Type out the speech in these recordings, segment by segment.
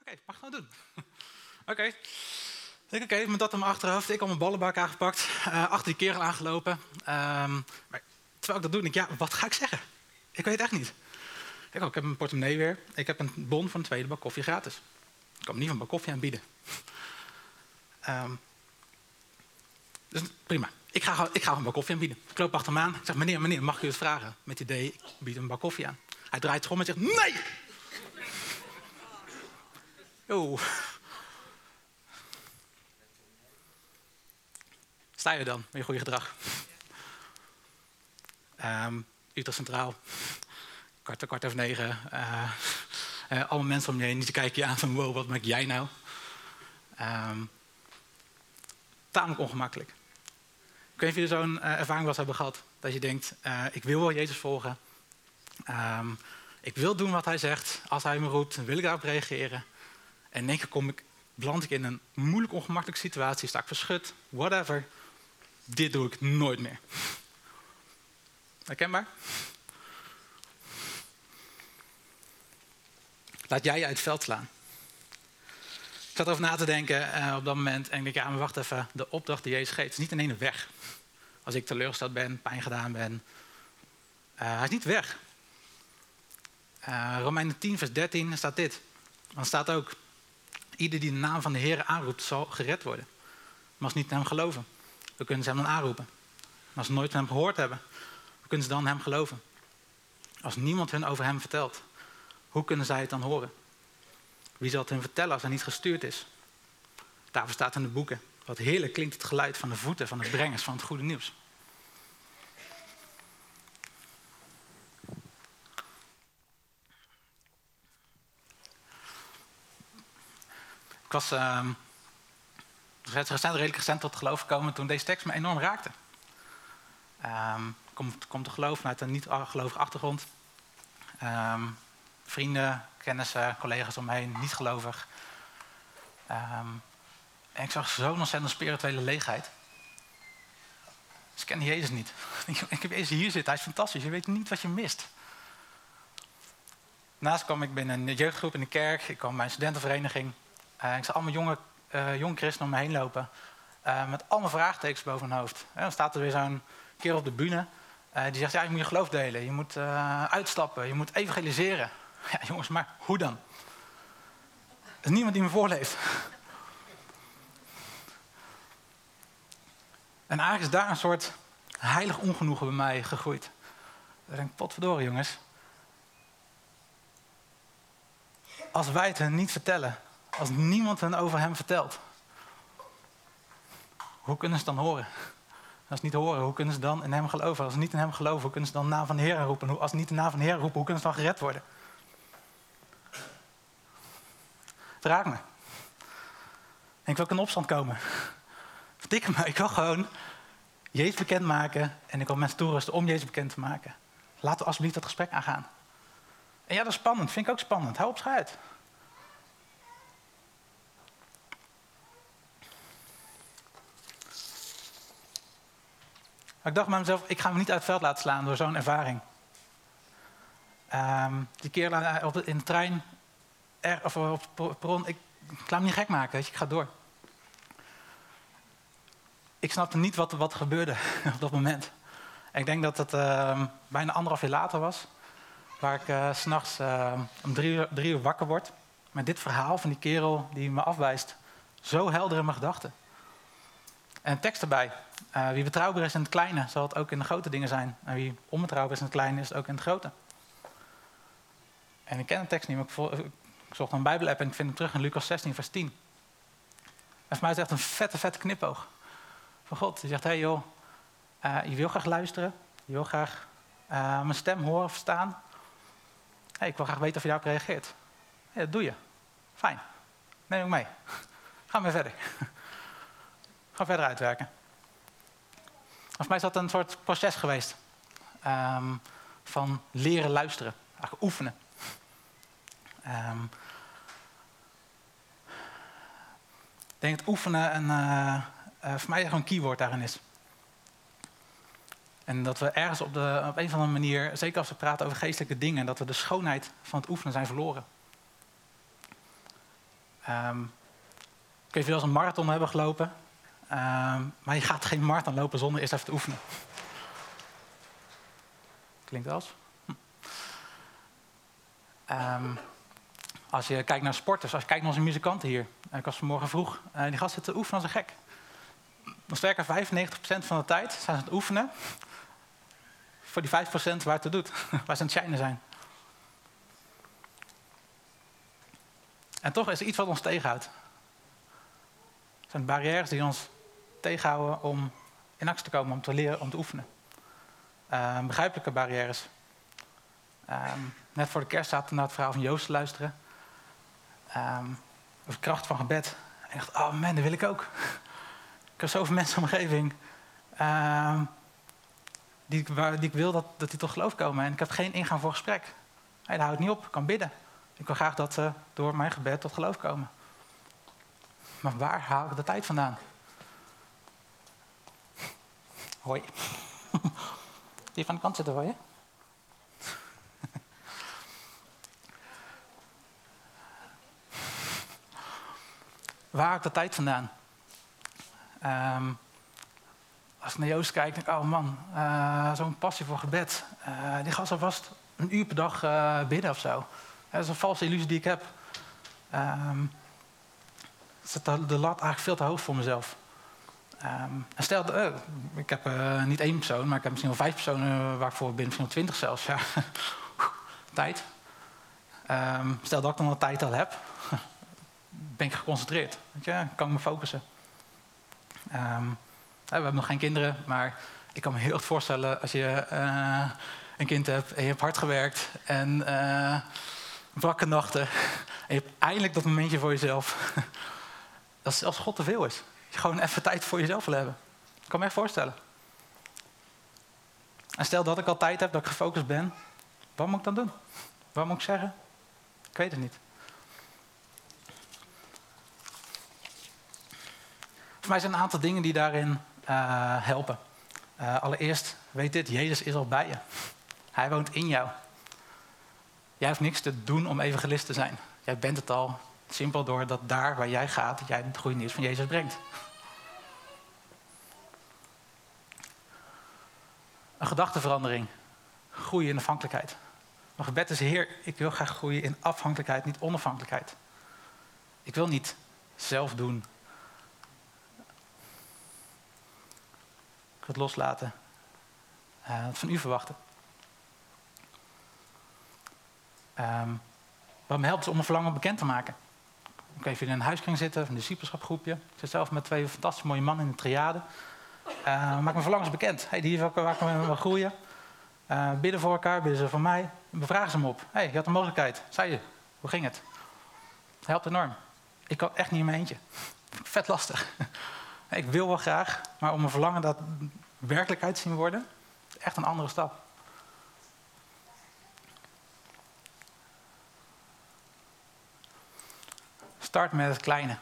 Oké, mag gewoon doen. Oké. Ik oké, met dat in mijn achterhoofd. Ik al mijn ballenbak aangepakt. Uh, achter die kerel aangelopen. Um, maar terwijl ik dat doe, denk ik, ja, wat ga ik zeggen? Ik weet het echt niet. Ik, oh, ik heb mijn portemonnee weer. Ik heb een bon van een tweede bak koffie gratis. Ik kan me niet van bak koffie aanbieden. Um, dus prima. Ik ga, ik ga een bak koffie aanbieden. Ik loop achter hem aan. Ik zeg, meneer, meneer, mag ik u het vragen? Met het idee, ik bied hem een bak koffie aan. Hij draait zich om en zegt, nee! Sta je dan met je goede gedrag? Um, Utrecht Centraal, kwart, over negen. Uh, uh, allemaal mensen om je heen die kijken je aan van wow, wat maak jij nou? Um, tamelijk ongemakkelijk. Ik weet niet of jullie zo'n uh, ervaring was hebben gehad. Dat je denkt, ik wil wel Jezus volgen. Um, ik wil doen wat hij zegt. Als hij me roept, wil ik daarop reageren. En één keer kom ik, beland ik in een moeilijk ongemakkelijke situatie. Sta ik verschut, whatever. Dit doe ik nooit meer. Herkenbaar? Laat jij je uit het veld slaan. Ik zat erover na te denken uh, op dat moment en ik denk, ja, maar wacht even, de opdracht die Jezus geeft is niet in ene weg. Als ik teleurgesteld ben, pijn gedaan ben, uh, hij is niet weg. Uh, Romeinen 10, vers 13 staat dit. Dan staat ook, ieder die de naam van de Heer aanroept, zal gered worden. Maar als niet naar hem geloven, dan kunnen ze hem dan aanroepen. Maar als ze nooit van hem gehoord hebben, hoe kunnen ze dan hem geloven? Als niemand hun over hem vertelt, hoe kunnen zij het dan horen? Wie zal het hun vertellen als hij niet gestuurd is? Daarvoor staat in de boeken. Wat heerlijk klinkt het geluid van de voeten van de brengers van het goede nieuws. Was uh, recent, redelijk recent tot geloof gekomen toen deze tekst me enorm raakte. Um, komt, komt te geloof vanuit een niet-gelovige achtergrond. Um, vrienden, kennissen, collega's om me heen, niet gelovig. En ik zag zo'n ontzettend spirituele leegheid. Dus ik ken Jezus niet. ik heb Jezus hier zitten, hij is fantastisch. Je weet niet wat je mist. Naast kwam ik binnen een jeugdgroep in de kerk. Ik kwam bij een studentenvereniging. Uh, ik zag allemaal jonge, uh, jonge christenen om me heen lopen. Uh, met allemaal vraagtekens boven hun hoofd. Dan staat er weer zo'n keer op de bühne. die zegt, ja, je moet je geloof delen. Je moet uitstappen. Je moet evangeliseren. Ja, jongens, maar hoe dan? Er is niemand die me voorleeft. En eigenlijk is daar een soort heilig ongenoegen bij mij gegroeid. Dan denk ik, potverdorie jongens. Als wij het hen niet vertellen, als niemand hen over hem vertelt, hoe kunnen ze dan horen? Als ze niet horen, hoe kunnen ze dan in hem geloven? Als ze niet in hem geloven, hoe kunnen ze dan naam van de Heer roepen? Als ze niet de naam van de Heer roepen, hoe kunnen ze dan gered worden? Het raakt me. En ik wil ook in opstand komen. Verdikke me, ik wil gewoon Jezus bekendmaken en ik wil mensen toerusten om Jezus bekend te maken. Laten we alsjeblieft dat gesprek aangaan. En ja, dat is spannend. Vind ik ook spannend. Hou op schuit. Ik dacht bij mezelf, ik ga me niet uit het veld laten slaan door zo'n ervaring. Um, die keer in de trein, er, of op het perron, ik, laat me niet gek maken, weet je, ik ga door. Ik snapte niet wat, wat gebeurde op dat moment. En ik denk dat het uh, bijna anderhalf jaar later was, waar ik uh, s'nachts uh, om drie uur, uur wakker word. Met dit verhaal van die kerel die me afwijst. Zo helder in mijn gedachten. En tekst erbij. Uh, wie betrouwbaar is in het kleine, zal het ook in de grote dingen zijn. En wie onbetrouwbaar is in het kleine, is het ook in het grote. En ik ken de tekst niet, maar ik, ik zocht een Bijbel-app en ik vind hem terug in Lucas 16, vers 10. En voor mij is het echt een vette, vette knipoog. Van God, die zegt, hé hey joh, je wil graag luisteren. Je wil graag uh, mijn stem horen, verstaan. Hey, ik wil graag weten of je daarop reageert. Dat doe je. Fijn. Neem ik mee. Ga maar verder. Ga verder uitwerken. Voor mij is dat een soort proces geweest. Um, van leren luisteren. Eigenlijk oefenen. Um, ik denk dat oefenen uh, uh, voor mij gewoon een keyword daarin is. En dat we ergens op, de, op een of andere manier, zeker als we praten over geestelijke dingen, dat we de schoonheid van het oefenen zijn verloren. Um, ik weet wel eens een marathon hebben gelopen. Ehm, maar je gaat geen marathon lopen zonder eerst even te oefenen. Klinkt als? Hm. Ehm, als je kijkt naar sporters, als je kijkt naar onze muzikanten hier. Ik was vanmorgen vroeg, uh, die gasten zitten oefenen als een gek. Nog sterker, 95% van de tijd zijn ze aan het oefenen. Voor die 5% waar het doet. waar ze aan het shinen zijn. En toch is er iets wat ons tegenhoudt. Het zijn barrières die ons tegenhouden om in actie te komen, om te leren, om te oefenen. Uh, begrijpelijke barrières. Ehm, net voor de kerst zaten we naar het verhaal van Joost te luisteren. Um, over de kracht van gebed. En ik dacht, oh man, dat wil ik ook. ik heb zoveel mensen omgeving die, waar, ik wil dat, dat die tot geloof komen. En ik heb geen ingang voor gesprek. Hey, daar houdt niet op, ik kan bidden. Ik wil graag dat ze door mijn gebed tot geloof komen. Maar waar haal ik de tijd vandaan? Hoi. Die van de kant zitten, hoor je? Waar haal ik de tijd vandaan? Um, als ik naar Joost kijk, denk ik, oh man, uh, zo'n passie voor gebed. Uh, die gast alvast een uur per dag uh, bidden of zo. Dat is een valse illusie die ik heb. Um, zet de lat eigenlijk veel te hoog voor mezelf. Um, stel, uh, ik heb uh, niet één persoon, maar ik heb misschien wel vijf personen waar ik ben, misschien wel twintig zelfs. Ja. tijd. Um, stel dat ik dan wat tijd al heb, ben ik geconcentreerd. Weet? Kan ik me focussen. Um, we hebben nog geen kinderen, maar ik kan me heel goed voorstellen als je een kind hebt en je hebt hard gewerkt en uh, nachten en je hebt eindelijk dat momentje voor jezelf. dat zelfs God te veel is. Gewoon even tijd voor jezelf wil hebben. Ik kan me echt voorstellen. En stel dat ik al tijd heb, dat ik gefocust ben, wat moet ik dan doen? Wat moet ik zeggen? Ik weet het niet. Voor mij zijn een aantal dingen die daarin uh, helpen. Uh, allereerst, weet dit, Jezus is al bij je. Hij woont in jou. Jij hoeft niks te doen om evangelist te zijn. Jij bent het al. Simpel door dat daar waar jij gaat, jij het goede nieuws van Jezus brengt. Een gedachteverandering. Groeien in afhankelijkheid. Mijn gebed is, Heer, ik wil graag groeien in afhankelijkheid, niet onafhankelijkheid. Ik wil niet zelf doen. Ik wil het loslaten. Uh, van u verwachten. Um, wat me helpt is om een verlangen bekend te maken. Ik kan even in een huiskring zitten, een discipelschapgroepje. Ik zit zelf met twee fantastisch mooie mannen in de triade. Uh, maak mijn verlangens bekend. Hey, die waar kan we groeien. Uh, bidden voor elkaar, bidden ze voor mij. Bevragen ze hem op. hey, je had een mogelijkheid. Zei je, hoe ging het? Helpt enorm. Ik kan echt niet in mijn eentje. Vet lastig. ik wil wel graag, maar om een verlangen dat werkelijkheid zien worden, echt een andere stap. Start met het kleine.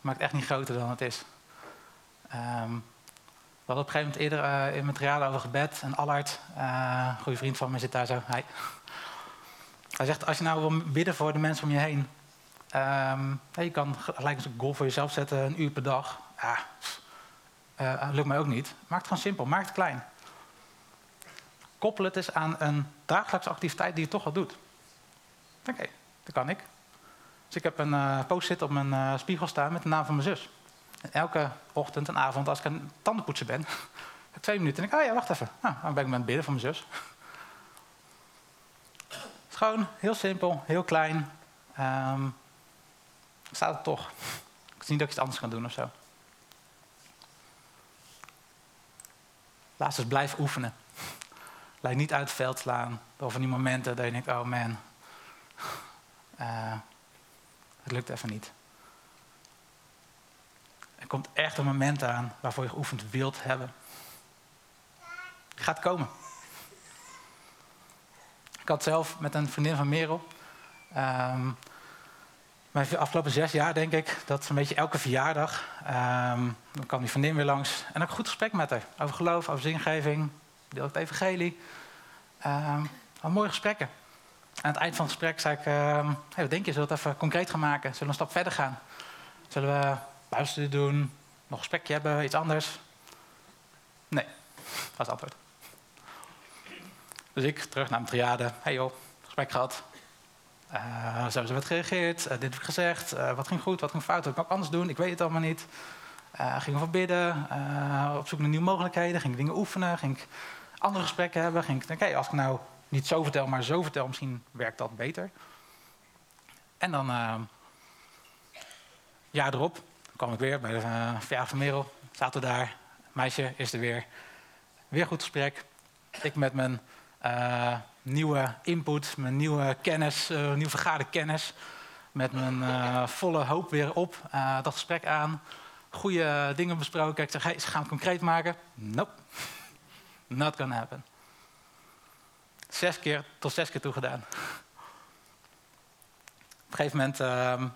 Maakt echt niet groter dan het is. Um, we hadden op een gegeven moment eerder uh, in materialen over gebed. En Allard, uh, goede vriend van me, zit daar zo. Hij, hij zegt, als je nou wil bidden voor de mensen om je heen... Um, je kan gelijk een goal voor jezelf zetten, een uur per dag. Ja, uh, lukt mij ook niet. Maak het gewoon simpel, maak het klein. Koppel het eens aan een dagelijkse activiteit die je toch al doet. Oké, dat kan ik. Dus ik heb een uh, post-it op mijn uh, spiegel staan met de naam van mijn zus. En elke ochtend en avond, als ik aan tandenpoetsen ben, twee minuten en ik, oh ja, wacht even. Nou, dan ben ik met het bidden van mijn zus. Het gewoon heel simpel, heel klein. Um, staat het toch. Ik zie niet dat ik iets anders kan doen of zo. Laat eens blijf oefenen. Laat niet uit het veld slaan. Of van die momenten dat je denkt, oh man. Uh, het lukt even niet. Er komt echt een moment aan waarvoor je geoefend wilt hebben. Gaat komen. Ik had zelf met een vriendin van Merel. Um, mijn afgelopen zes jaar denk ik dat een beetje elke verjaardag. Um, dan kwam die vriendin weer langs. En een goed gesprek met haar. Over geloof, over zingeving. Deel het evangelie. Um, mooie gesprekken. Aan het eind van het gesprek zei ik, hey, wat denk je, zullen we het even concreet gaan maken? Zullen we een stap verder gaan? Zullen we buitenstudie doen, nog een gesprekje hebben, iets anders? Nee, was het antwoord. Dus ik terug naar mijn triade. Hey joh, gesprek gehad. Uh, zo is er wat gereageerd. Uh, dit heb ik gezegd. Uh, wat ging goed, wat ging fout. Wat kan ik anders doen? Ik weet het allemaal niet. ging we bidden. op zoek naar nieuwe mogelijkheden. Ging ik dingen oefenen. Ging andere gesprekken hebben. Ging ik als ik nou niet zo vertel, maar zo vertel, misschien werkt dat beter. En dan, jaar erop, kwam ik weer bij de verjaardag van Merel. Zaten we daar. Meisje is er weer. Weer goed gesprek. Ik met mijn uh, nieuwe input, mijn nieuwe kennis, uh, nieuw vergade kennis. Met mijn uh, volle hoop weer op dat gesprek aan. Goede dingen besproken. Ik zeg, ze gaan het concreet maken. Nope. Not gonna happen. Zes keer tot zes keer toe gedaan. Op een gegeven moment, ehm,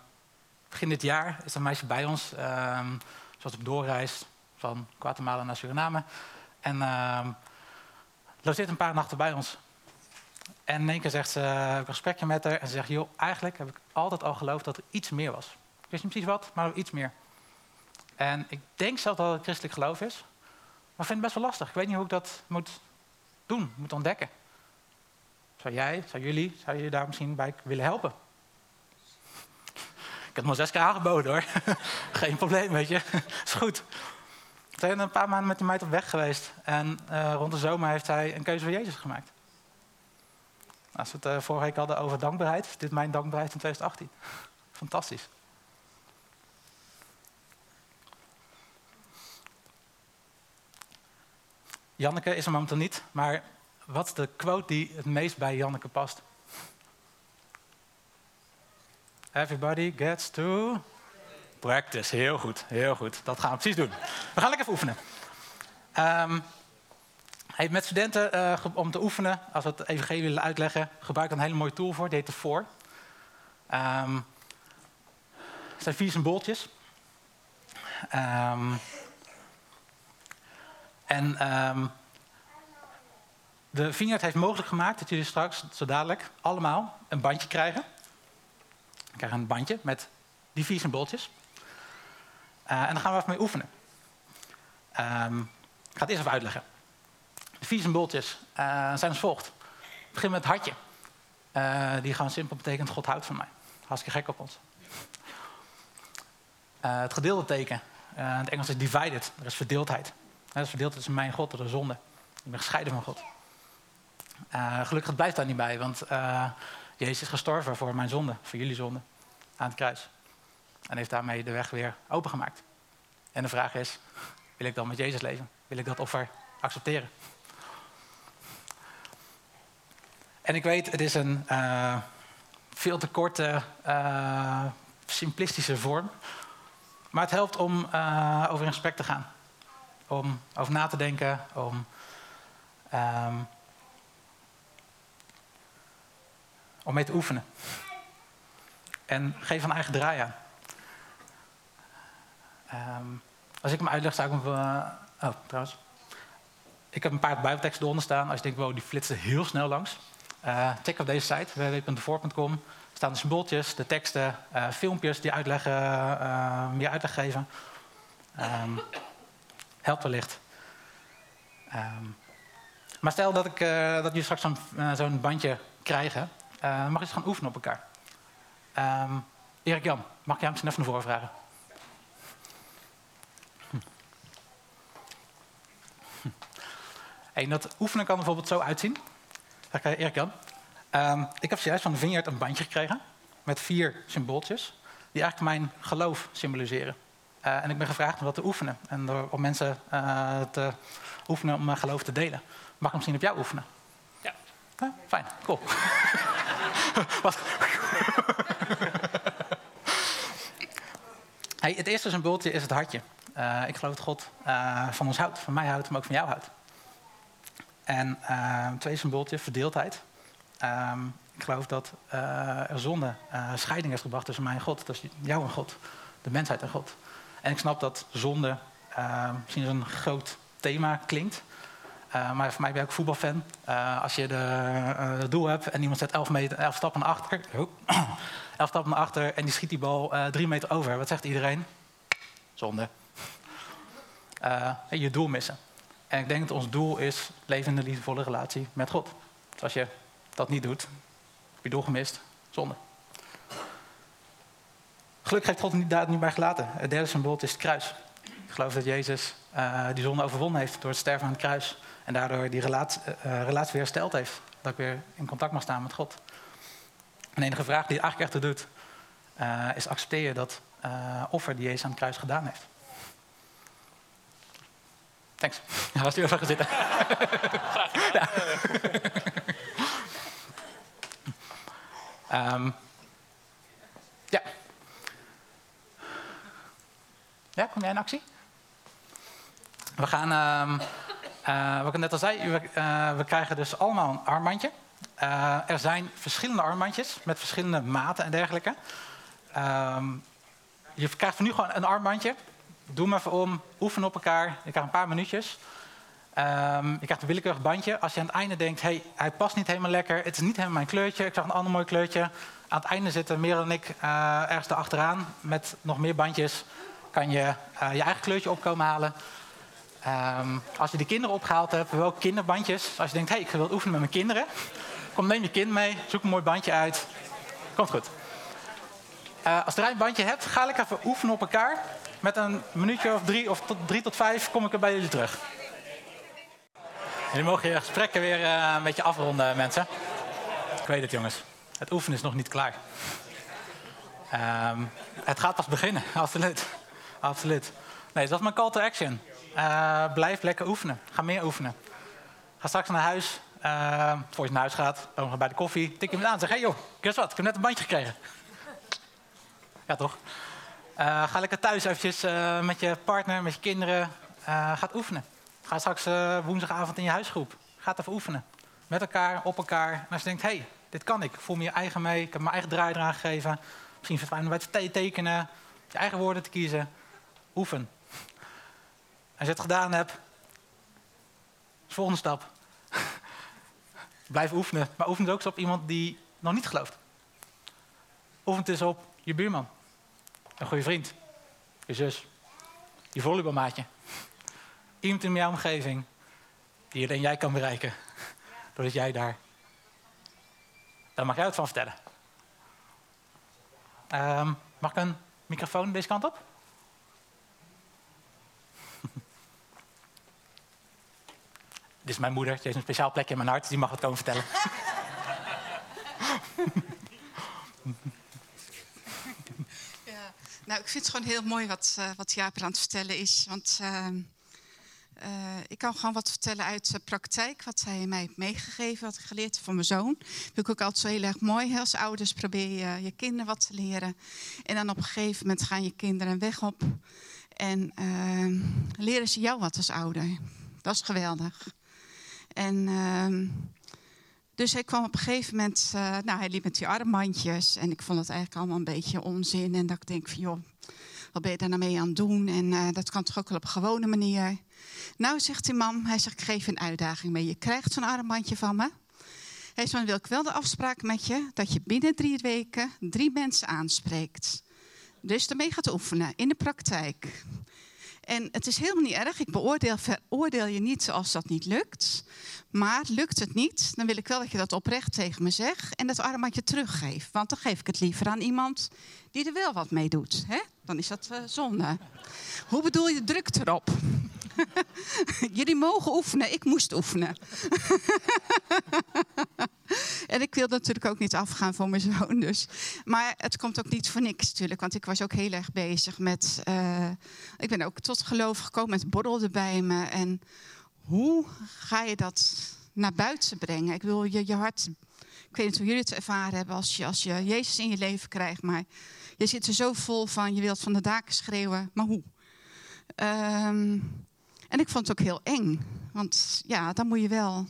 begin dit jaar, is een meisje bij ons. Um, zoals op doorreis van Guatemala naar Suriname. En uh, logeert een paar nachten bij ons. En in één keer zegt ze, heb een gesprekje met haar en ze zegt, joh, eigenlijk heb ik altijd al geloofd dat er iets meer was. Ik wist niet precies wat, maar iets meer. En ik denk zelf dat het christelijk geloof is, maar ik vind het best wel lastig. Ik weet niet hoe ik dat moet doen, moet ontdekken. Zou jij, zou jullie, zou je daar misschien bij willen helpen? Ik heb het maar zes keer aangeboden hoor. Geen probleem, weet je. is goed. We zijn een paar maanden met die meid op weg geweest. En uh, rond de zomer heeft hij een keuze voor Jezus gemaakt. Als we het uh, vorige week hadden over dankbaarheid, dit is mijn dankbaarheid in 2018. Fantastisch. Janneke is er momenteel niet, maar wat is de quote die het meest bij Janneke past? Everybody gets to practice. Heel goed, heel goed. Dat gaan we precies doen. We gaan lekker even oefenen. Um, met studenten uh, om te oefenen, als we het evangelie willen uitleggen, gebruik ik een hele mooie tool voor, die heet voor. Um, het zijn vier symbooltjes. Um, en de Vineyard heeft mogelijk gemaakt dat jullie straks, zo dadelijk, allemaal een bandje krijgen. We krijgen een bandje met die vier symbooltjes. Uh, en dan gaan we even mee oefenen. ik ga het eerst even uitleggen. De vier symbooltjes uh, zijn als volgt. We beginnen met het hartje. Uh, die gewoon simpel betekent God houdt van mij. Hartstikke gek op ons. Het gedeelde teken. in het Engels is divided. Er is verdeeldheid. Dat is verdeeldheid tussen mijn God en de zonde. Ik ben gescheiden van God. Gelukkig het blijft daar niet bij. Want Jezus is gestorven voor mijn zonde. Voor jullie zonde. Aan het kruis. En heeft daarmee de weg weer opengemaakt. En de vraag is, wil ik dan met Jezus leven? Wil ik dat offer accepteren? En ik weet, het is een uh, veel te korte, simplistische vorm. Maar het helpt om over in gesprek te gaan. Om over na te denken, om, um, om mee te oefenen. En geef een eigen draai aan. Um, als ik hem uitleg, zou ik hem... oh, trouwens. Ik heb een paar bijbelteksten eronder staan. Als je denkt, wow, die flitsen heel snel langs. Uh, check op deze site, www.voor.com. staan de symbooltjes, de teksten, uh, filmpjes die uitleggen, meer uitleg geven. Um, helpt wellicht. Um, maar stel dat, ik, dat jullie straks zo'n zo bandje krijgen, mag je eens gaan oefenen op elkaar. Um, Erik Jan, mag ik jou misschien even naar voren vragen? Hm. Hm. dat oefenen kan bijvoorbeeld zo uitzien. Erik Jan. Um, ik heb zojuist van de Vineyard een bandje gekregen met vier symbooltjes die eigenlijk mijn geloof symboliseren. Uh, en ik ben gevraagd om dat te oefenen en door, om mensen uh, te oefenen om mijn geloof te delen. Mag ik misschien op jou oefenen? Ja. Uh, fijn, cool. Het eerste symbooltje is het hartje. Eh, ik geloof dat God van ons houdt, van mij houdt, maar ook van jou houdt. En uh, twee symbooltje, verdeeldheid. Um, ik geloof dat er zonde scheiding heeft gebracht tussen mij en God. Tussen jou en God. De mensheid en God. En ik snap dat zonde misschien als een groot thema klinkt. Maar voor mij ben ik ook voetbalfan. als je de, het doel hebt en iemand zet 11, meter, 11 stappen naar achter, 11 stappen naar achter en die schiet die bal drie meter over. Wat zegt iedereen? Zonde. je doel missen. En ik denk dat ons doel is leven in een liefdevolle relatie met God. Dus als je dat niet doet, heb je doel gemist, zonde. Gelukkig heeft God niet, daar niet bij gelaten. Het derde symbool is het kruis. Ik geloof dat Jezus uh, die zonde overwonnen heeft door het sterven aan het kruis. En daardoor die relatie, uh, relatie weer hersteld heeft. Dat ik weer in contact mag staan met God. En de enige vraag die het eigenlijk echt doet, uh, is accepteer je dat offer die Jezus aan het kruis gedaan heeft. Thanks. Ja, was u even gaan zitten. ja. um, ja. Ja, kom jij in actie? We gaan, um, uh, wat ik net al zei, we, uh, we krijgen dus allemaal een armbandje. Uh, er zijn verschillende armbandjes met verschillende maten en dergelijke. Um, je krijgt van nu gewoon een armbandje. Doe maar even om, oefen op elkaar. Je krijgt een paar minuutjes. Um, je krijgt een willekeurig bandje. Als je aan het einde denkt, hey, hij past niet helemaal lekker. Het is niet helemaal mijn kleurtje. Ik zag een ander mooi kleurtje. Aan het einde zitten meer dan ik ergens erachteraan. Met nog meer bandjes kan je je eigen kleurtje opkomen halen. Um, als je de kinderen opgehaald hebt, wel kinderbandjes. Als je denkt, hey, ik wil oefenen met mijn kinderen. Kom, neem je kind mee. Zoek een mooi bandje uit. Komt goed. Uh, als je een bandje hebt, ga ik even oefenen op elkaar. Met een minuutje of drie of tot drie tot vijf kom ik er bij jullie terug. Jullie mogen je gesprekken weer uh, een beetje afronden, mensen. Ik weet het, jongens. Het oefenen is nog niet klaar. Um, het gaat pas beginnen, absoluut. absoluut. Nee, dat is mijn call to action. Uh, blijf lekker oefenen. Ga meer oefenen. Ga straks naar huis. Uh, voor je naar huis gaat, dan bij de koffie. Tik je hem aan en zeg: Hé hey joh, guess wat? Ik heb net een bandje gekregen. Ja, toch? Uh, ga lekker thuis eventjes met je partner, met je kinderen. Gaat oefenen. Ga straks woensdagavond in je huisgroep. Ga even oefenen. Met elkaar, op elkaar. Als je denkt, hey, dit kan ik. Ik voel me je eigen mee. Ik heb mijn eigen draai eraan gegeven. Misschien je het fijn bij te tekenen. Je eigen woorden te kiezen. Oefen. Als je het gedaan hebt, volgende stap. Blijf oefenen. Maar oefen het ook eens op iemand die nog niet gelooft. Oefen het eens op je buurman. Een goede vriend. Je zus. Je volleybalmaatje. Iemand in jouw omgeving die alleen jij kan bereiken. Doordat jij daar. Daar mag jij het van vertellen. Um, mag ik een microfoon deze kant op? Dit is mijn moeder. Ze heeft een speciaal plekje in mijn hart. Die mag het komen vertellen. Nou, ik vind het gewoon heel mooi wat, uh, wat Jaap aan het vertellen is. Want uh, uh, ik kan gewoon wat vertellen uit de praktijk, wat hij mij heeft meegegeven, wat ik geleerd heb van mijn zoon. Dat vind ik ook altijd zo heel erg mooi. Als ouders probeer je je kinderen wat te leren. En dan op een gegeven moment gaan je kinderen een weg op. En ehm, leren ze jou wat als ouder. Dat is geweldig. En ehm, dus hij kwam op een gegeven moment, uh, nou hij liep met die armbandjes en ik vond het eigenlijk allemaal een beetje onzin. En dat ik denk van joh, wat ben je daar nou mee aan het doen? En uh, dat kan toch ook wel op een gewone manier. Nou zegt die man, hij zegt ik geef een uitdaging mee. Je krijgt zo'n armbandje van me. Hij zegt, wil ik wel de afspraak met je dat je binnen drie weken drie mensen aanspreekt. Dus daarmee gaat oefenen in de praktijk. En het is helemaal niet erg. Ik beoordeel, veroordeel je niet als dat niet lukt. Maar lukt het niet, dan wil ik wel dat je dat oprecht tegen me zegt en dat armbandje teruggeeft. Want dan geef ik het liever aan iemand die er wel wat mee doet. Hè? Dan is dat uh, zonde. Hoe bedoel je druk erop? Jullie mogen oefenen, ik moest oefenen. en ik wil natuurlijk ook niet afgaan voor mijn zoon. Dus. Maar het komt ook niet voor niks natuurlijk. Want ik was ook heel erg bezig met... Uh, ik ben ook tot geloof gekomen met borrel bij me. En hoe ga je dat naar buiten brengen? Ik wil je, je hart... Ik weet niet hoe jullie het ervaren hebben als je, als je Jezus in je leven krijgt. Maar je zit er zo vol van, je wilt van de daken schreeuwen. Maar hoe? Um, en ik vond het ook heel eng. Want ja, dan moet je wel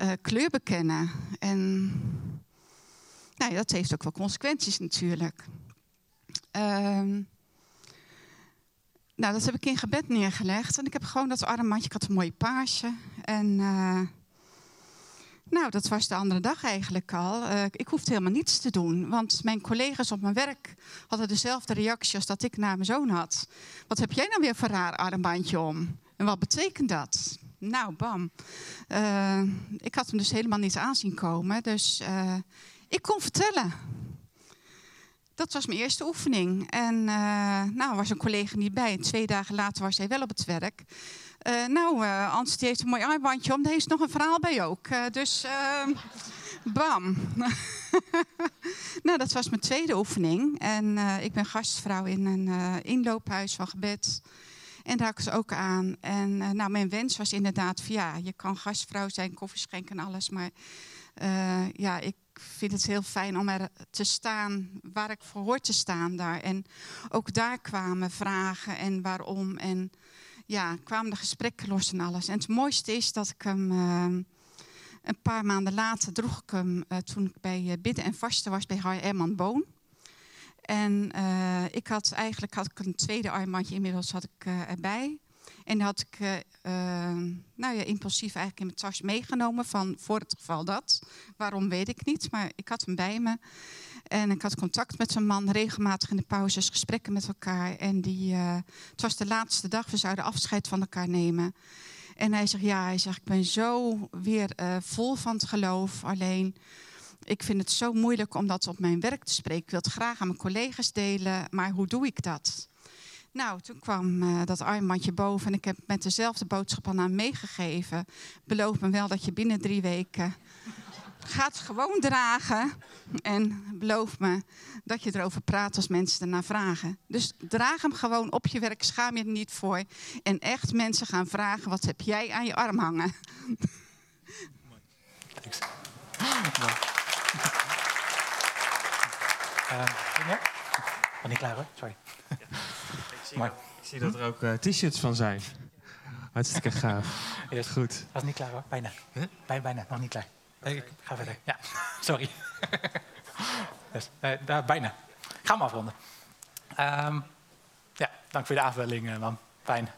uh, kleur bekennen. En nou dat heeft ook wel consequenties natuurlijk. Um, nou, dat heb ik in gebed neergelegd. En ik heb gewoon dat armbandje. Ik had een mooie paasje. En uh, nou, dat was de andere dag eigenlijk al. Uh, ik hoefde helemaal niets te doen, want mijn collega's op mijn werk hadden dezelfde reactie als dat ik naar mijn zoon had. Wat heb jij nou weer voor raar armbandje om? En wat betekent dat? Nou, bam. Uh, ik had hem dus helemaal niet aanzien komen, dus ik kon vertellen. Dat was mijn eerste oefening. En uh, nou, was een collega niet bij. Twee dagen later was hij wel op het werk. Nou, uh, Ans die heeft een mooi armbandje om. Daar is nog een verhaal bij ook. dus bam. nou, dat was mijn tweede oefening. En ik ben gastvrouw in een inloophuis van gebed. En daar ik ook aan. En nou, mijn wens was inderdaad ja, je kan gastvrouw zijn, koffie schenken en alles. Maar ja, ik vind het heel fijn om er te staan waar ik voor hoor te staan daar. En ook daar kwamen vragen en waarom. En ja, kwamen de gesprekken los en alles. En het mooiste is dat ik hem uh, een paar maanden later droeg ik hem uh, toen ik bij bidden en vasten was bij Harry Herman Boon. En ik had eigenlijk had ik een tweede armbandje inmiddels had ik erbij. En die had ik uh, nou ja, impulsief eigenlijk in mijn tas meegenomen van voor het geval dat. Waarom weet ik niet, maar ik had hem bij me. En ik had contact met zijn man, regelmatig in de pauzes, gesprekken met elkaar. En die, het was de laatste dag, we zouden afscheid van elkaar nemen. En hij zegt, ja, hij zegt, ik ben zo weer vol van het geloof. Alleen, ik vind het zo moeilijk om dat op mijn werk te spreken. Ik wil het graag aan mijn collega's delen, maar hoe doe ik dat? Nou, toen kwam uh, dat armbandje boven en ik heb met dezelfde boodschap aan hem meegegeven. Beloof me wel dat je binnen drie weken gaat gewoon dragen. En beloof me dat je erover praat als mensen ernaar vragen. Dus draag hem gewoon op je werk, schaam je er niet voor. En echt mensen gaan vragen, wat heb jij aan je arm hangen? Thanks. Uh, ja? Oh, niet klaar hoor, sorry. zie, maar. ik zie dat er ook uh, t-shirts van zijn. Hartstikke gaaf. Yes. Goed. Dat is niet klaar hoor, bijna. Huh? Bij, bijna, nog niet klaar. Ik ga verder. Ja, sorry. uh, daar, bijna. Ik ga hem afronden. Um, ja, dank voor de aanvulling, man. Fijn.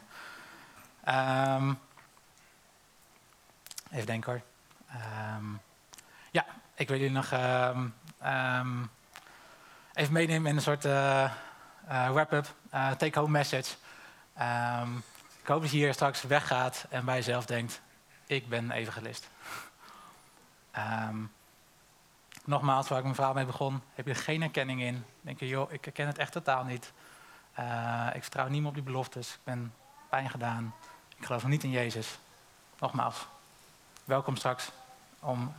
Um, even denken hoor. Um, ja, ik wil jullie nog even meenemen in een soort uh, uh, wrap-up, uh, take-home message. Um, ik hoop dat je hier straks weggaat en bij jezelf denkt, ik ben evangelist. Um, nogmaals, waar ik mijn verhaal mee begon, heb je geen erkenning in. Denk je, joh, ik herken het echt totaal niet. Ik vertrouw niet meer op die beloftes. Ik ben pijn gedaan. Ik geloof niet in Jezus. Nogmaals, welkom straks om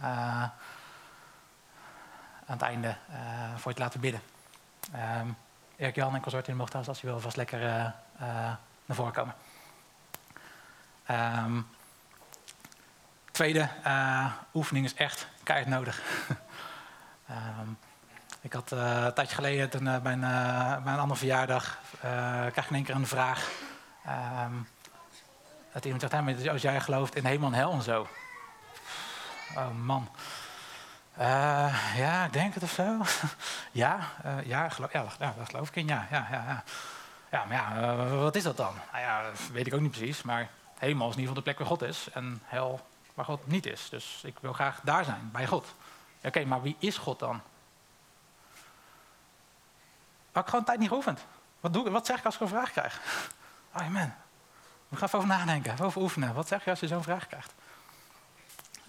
aan het einde uh, voor je te laten bidden. Um, Erik Jan en consortium mocht als je wil vast lekker uh, uh, naar voren komen. Um, tweede uh, oefening is echt keihard nodig. um, ik had een tijdje geleden toen, bij, een, bij een andere verjaardag kreeg ik in één keer een vraag. Um, dat iemand zegt, als jij gelooft in hemel en hel en zo. Oh man. Uh, ja, ik denk het of zo. ja, uh, ja, geloof, ja, ja, dat geloof ik in. Ja, ja, ja, ja. ja maar ja, uh, wat is dat dan? Nou ja, dat weet ik ook niet precies. Maar hemel is in ieder geval de plek waar God is. En hel waar God niet is. Dus ik wil graag daar zijn, bij God. Oké, maar wie is God dan? Had ik gewoon tijd niet geoefend. Wat, doe, wat zeg ik als ik een vraag krijg? Man, we gaan even over nadenken, over oefenen. Wat zeg je als je zo'n vraag krijgt?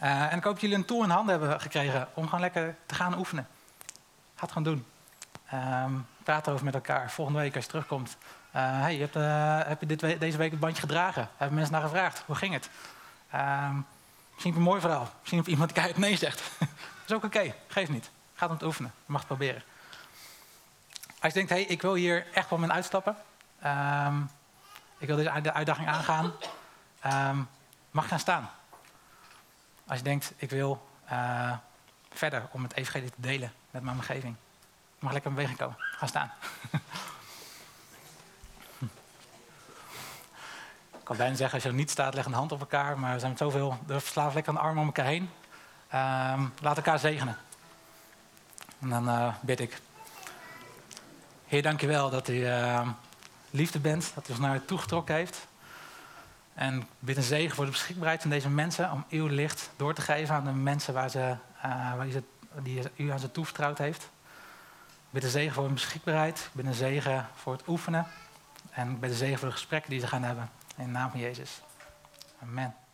Uh, en ik hoop dat jullie een tool in handen hebben gekregen om gewoon lekker te gaan oefenen. Ga het gewoon doen. Um, praat erover met elkaar. Volgende week als je terugkomt. Uh, hey, je hebt, uh, heb je dit deze week het bandje gedragen? Hebben mensen naar gevraagd? Hoe ging het? Um, misschien een mooi verhaal. Misschien of iemand die nee zegt. dat is ook oké. Okay. Geef niet. Ga het oefenen. Je mag het proberen. Als je denkt, hey, ik wil hier echt wel mijn uitstappen. Um, ik wil deze uitdaging aangaan. mag gaan staan. Als je denkt, ik wil uh, verder om het evangelie te delen met mijn omgeving. Mag lekker in beweging komen. Ga staan. ik kan bijna zeggen, als je er niet staat, leg een hand op elkaar. Maar we zijn met zoveel, de verslaafd lekker de armen om elkaar heen. Um, laat elkaar zegenen. En dan uh, bid ik. Heer, dank je wel dat u uh, liefde bent. Dat u ons naar u toegetrokken heeft. En bid een zegen voor de beschikbaarheid van deze mensen om uw licht door te geven aan de mensen waar ze, uh, waar ze, die u aan ze toevertrouwd heeft. Ik bid een zegen voor hun beschikbaarheid. Ik bid een zegen voor het oefenen. En ik bid een zegen voor de gesprekken die ze gaan hebben. In de naam van Jezus. Amen.